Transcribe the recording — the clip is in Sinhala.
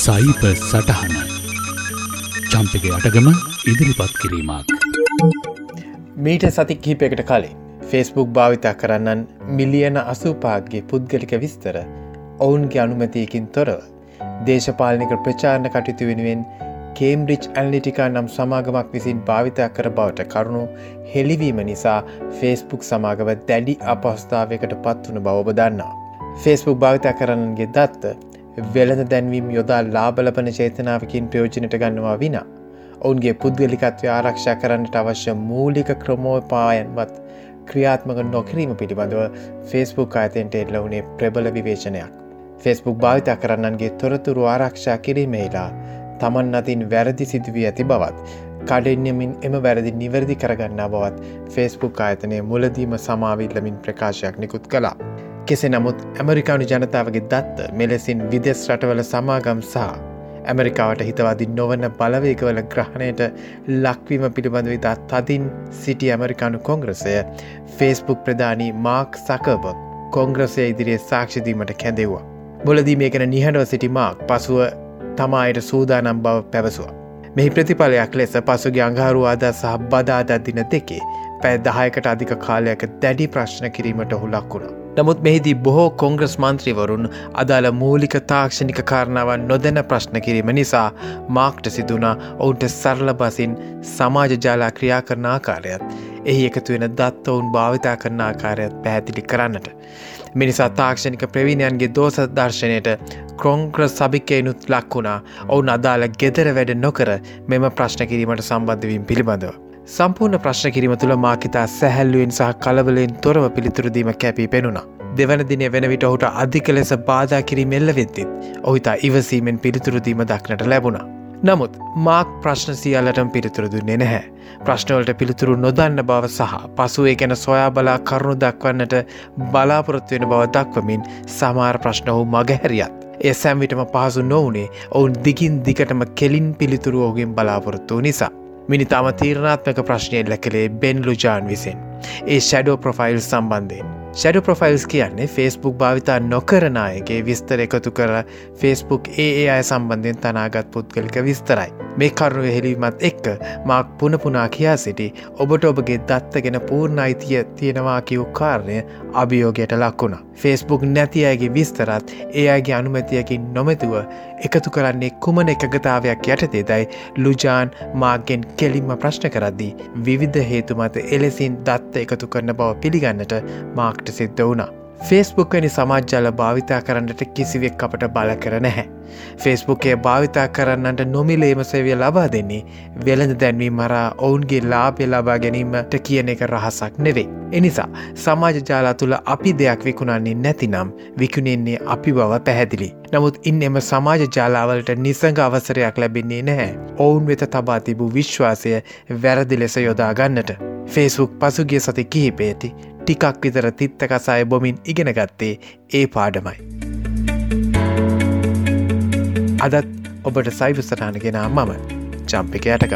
සයිප සටහන චම්පක අටගම ඉදිරිපත් කිරීමක් මීට සති කිහිපයකට කලින් ෆෙස්බුක් භාවිතා කරන්නන් මිලියන අසූපාත්ගේ පුද්ගලික විස්තර ඔවුන්ගේ අනුමතියකින් තොරව දේශපාලනික ප්‍රචාරණ කටයුතු වෙනුවෙන් කේම්බ්‍රිච් ඇල්ලිටිකා නම් සමාගමක් විසින් භාවිතා කර බවට කරුණු හෙළිවීම නිසා ෆේස්බුක් සමාගම දැඩි අපස්ථාවකට පත්වන බවබ දන්නා. ෆේස්බුක් භාවිතා කරන්නගේ දත්ත වෙළඳ දැන්වීම් යොදා ලාබලපන චේතනාවකින් ප්‍රයෝජනට ගන්නවා විනා. ඔවුන්ගේ පුද්ගලිකත්වය ආරක්ෂා කරන්නට අවශ්‍ය මූලික ක්‍රමෝපායන්වත් ක්‍රියාත්මක නොකිරීම පිළිබඳව ෆේස්බුක් අයතෙන්ට එල්ල වුණේ ප්‍රබල විවේචනයක්. ෆෙස්බුක් භාවිතා කරන්නන්ගේ තොරතුරු ආරක්ෂා කිරීමේලා තමන් අතින් වැරදි සිදුවී ඇති බවත්. කඩෙන්යමින් එම වැරදි නිවැරදි කරගන්නා බවත් ෆෙස්බුක් ආයතනය මුලදීම සමාවිල්ලමින් ප්‍රකාශයක් නිකුත් කලා. කෙසෙ නමුත් ඇමරිකානු ජනතාවගේ දත්ත මෙලෙසින් විදෙස් රටවල සමාගම් සහ ඇමරිකාවට හිතවාදි නොවන බලවේකවල ග්‍රහණයට ලක්වීම පිළිබඳ විතා තදින් සිටි ඇමරිකානු කොංග්‍රසය ෆේස්බුක් ප්‍රධානී මාක් සකබ කොංග්‍රසය ඉදිරියේ සාක්ෂදීමට කැදෙව්වා. මුලදී මේකන නිහඬව සිටි මාක් පසුව තමායට සූදානම් බව පැවසවා. මෙහි ප්‍රතිඵලයක් ලෙස පසුගේ අංහාරුවාද සහ බදාදත් දින දෙකේ පැෑ දහයකට අධික කාලයක දැඩි ප්‍රශ්න කිරීමට ඔහු ලක්වුණා. නමුත් මෙහිදී බොහෝ කොංග්‍රස් මන්ත්‍රීවරුන් අදාළ මූලික තාක්ෂණික කාරණාවන් නොදැන ප්‍රශ්න කිරීම නිසා මාක්ට සිදුනා ඔවුන්ට සරල බසින් සමාජ ජාලා ක්‍රියා කරන ආකාරයත් එහි එකතු වෙන දත්ත ඔවුන් භාවිතා කරන ආකාරයත් පැහැදිලි කරන්නට. මිනිසා තාක්ෂණික ප්‍රවීණයන්ගේ දෝස දර්ශනයට ක්‍රොංක්‍ර සභිකයනුත් ලක් වුණා ඔවුන් අදාළ ගෙදර වැඩ නොකර මෙම ප්‍රශ්න කිරීමට සම්බන්ධවීම පිළිබඳව. සම්පූර්ණ ප්‍රශ්න කිරීම තුළ මාකිතා සැහැල්ලුවෙන් සහ කලබලෙන් තොරව පිළිතුරදීම කැපී පෙනුණා. දෙවන දින වෙන විට ඔහුට අධික ලෙස බාධා කිරීම එල්ල වෙද්දිත් ඔහිතා ඉවසීමෙන් පිළිතුරදීම දක්නට ලැබුණා. නමුත් මාක් ප්‍රශ්න සියල්ලටම පිළිතුර දුන්නේ නැහැ. ප්‍රශ්නවලට පිළිතුරු නොදන්න බව සහ පසුවේ ගැන සොයා බලා කරුණු දක්වන්නට බලාපොරොත්වෙන බව දක්වමින් සමාර ප්‍රශ්න හෝ මගහැරියත්. ඒ සැම්විටම පහසු නොවනේ ඔවුන් දිගින් දිකටම කෙලින් පිළිතුරු ඕගෙන් බලාපොරොත්තු නිසා. මිනිතාම තීරණාත්මක ප්‍රශ්නය එල්ල කළේ බෙන් ලුජාන් විසින්. ඒ ෂැඩෝ ප්‍රොෆයිල් සම්බන්ධයෙන්. ෂැඩ ප්‍රොෆයිල්ස් කියන්නේ ෆෙස්බුක් භාවිතා නොකරනායගේ විස්තර එකතු කර ෆෙස්බුක් ඒ අය සම්බන්ධයෙන් තනාගත් පුද්ගලික විස්තරයි. මේ කරුණු හෙළීමත් එක්ක මාක් පුනපුනා කියා සිටි ඔබට ඔබගේ දත්තගෙන පූර්ණ අයිතිය තියෙනවා කිව් කාරණය අභියෝගයට ලක්වුණ. ෆෙස්බුක් නැති අයගේ විස්තරත් ඒ අයගේ අනුමැතියකින් නොමැතුව එකතු කරන්නේ කුමන එකගතාවයක් යටතේ දයි ලුජාන් මාගෙන් කෙලින්ම ප්‍රශ්න කරද්දී විවිධ හේතු මත එලෙසින් දත්ත එකතු කරන බව පිළිගන්නට මාක් දෙයක් සිද්ධ වුණා. ෆෙස්බුක් වැනි සමාජ්‍යාල භාවිතා කරන්නට කිසිවෙක් අපට බල කර නැහැ. ෆෙස්බුකේ භාවිතා කරන්නට නොමිලේම සේවිය ලබා දෙන්නේ වෙළඳ දැන්වී මරා ඔවුන්ගේ ලාබෙ ලබා ගැනීමට කියන එක රහසක් නෙවේ. එනිසා සමාජ ජාලා තුළ අපි දෙයක් විකුණන්නේ නැතිනම් විකුණෙන්නේ අපි බව පැහැදිලි. නමුත් ඉන් එම සමාජ ජාලාවලට නිසඟ අවසරයක් ලැබෙන්නේ නැහැ. ඔවුන් වෙත තබා තිබූ විශ්වාසය වැරදි ලෙස යොදා ගන්නට. ෆේස්බුක් පසුගිය සති කිහිපේති ටිකක් විතර තිත්ත කසාය බොමින් ඉගෙන ගත්තේ ඒ පාඩමයි. අදත් ඔබට සයිප සටහන ගෙනා මම චම්පික යටක.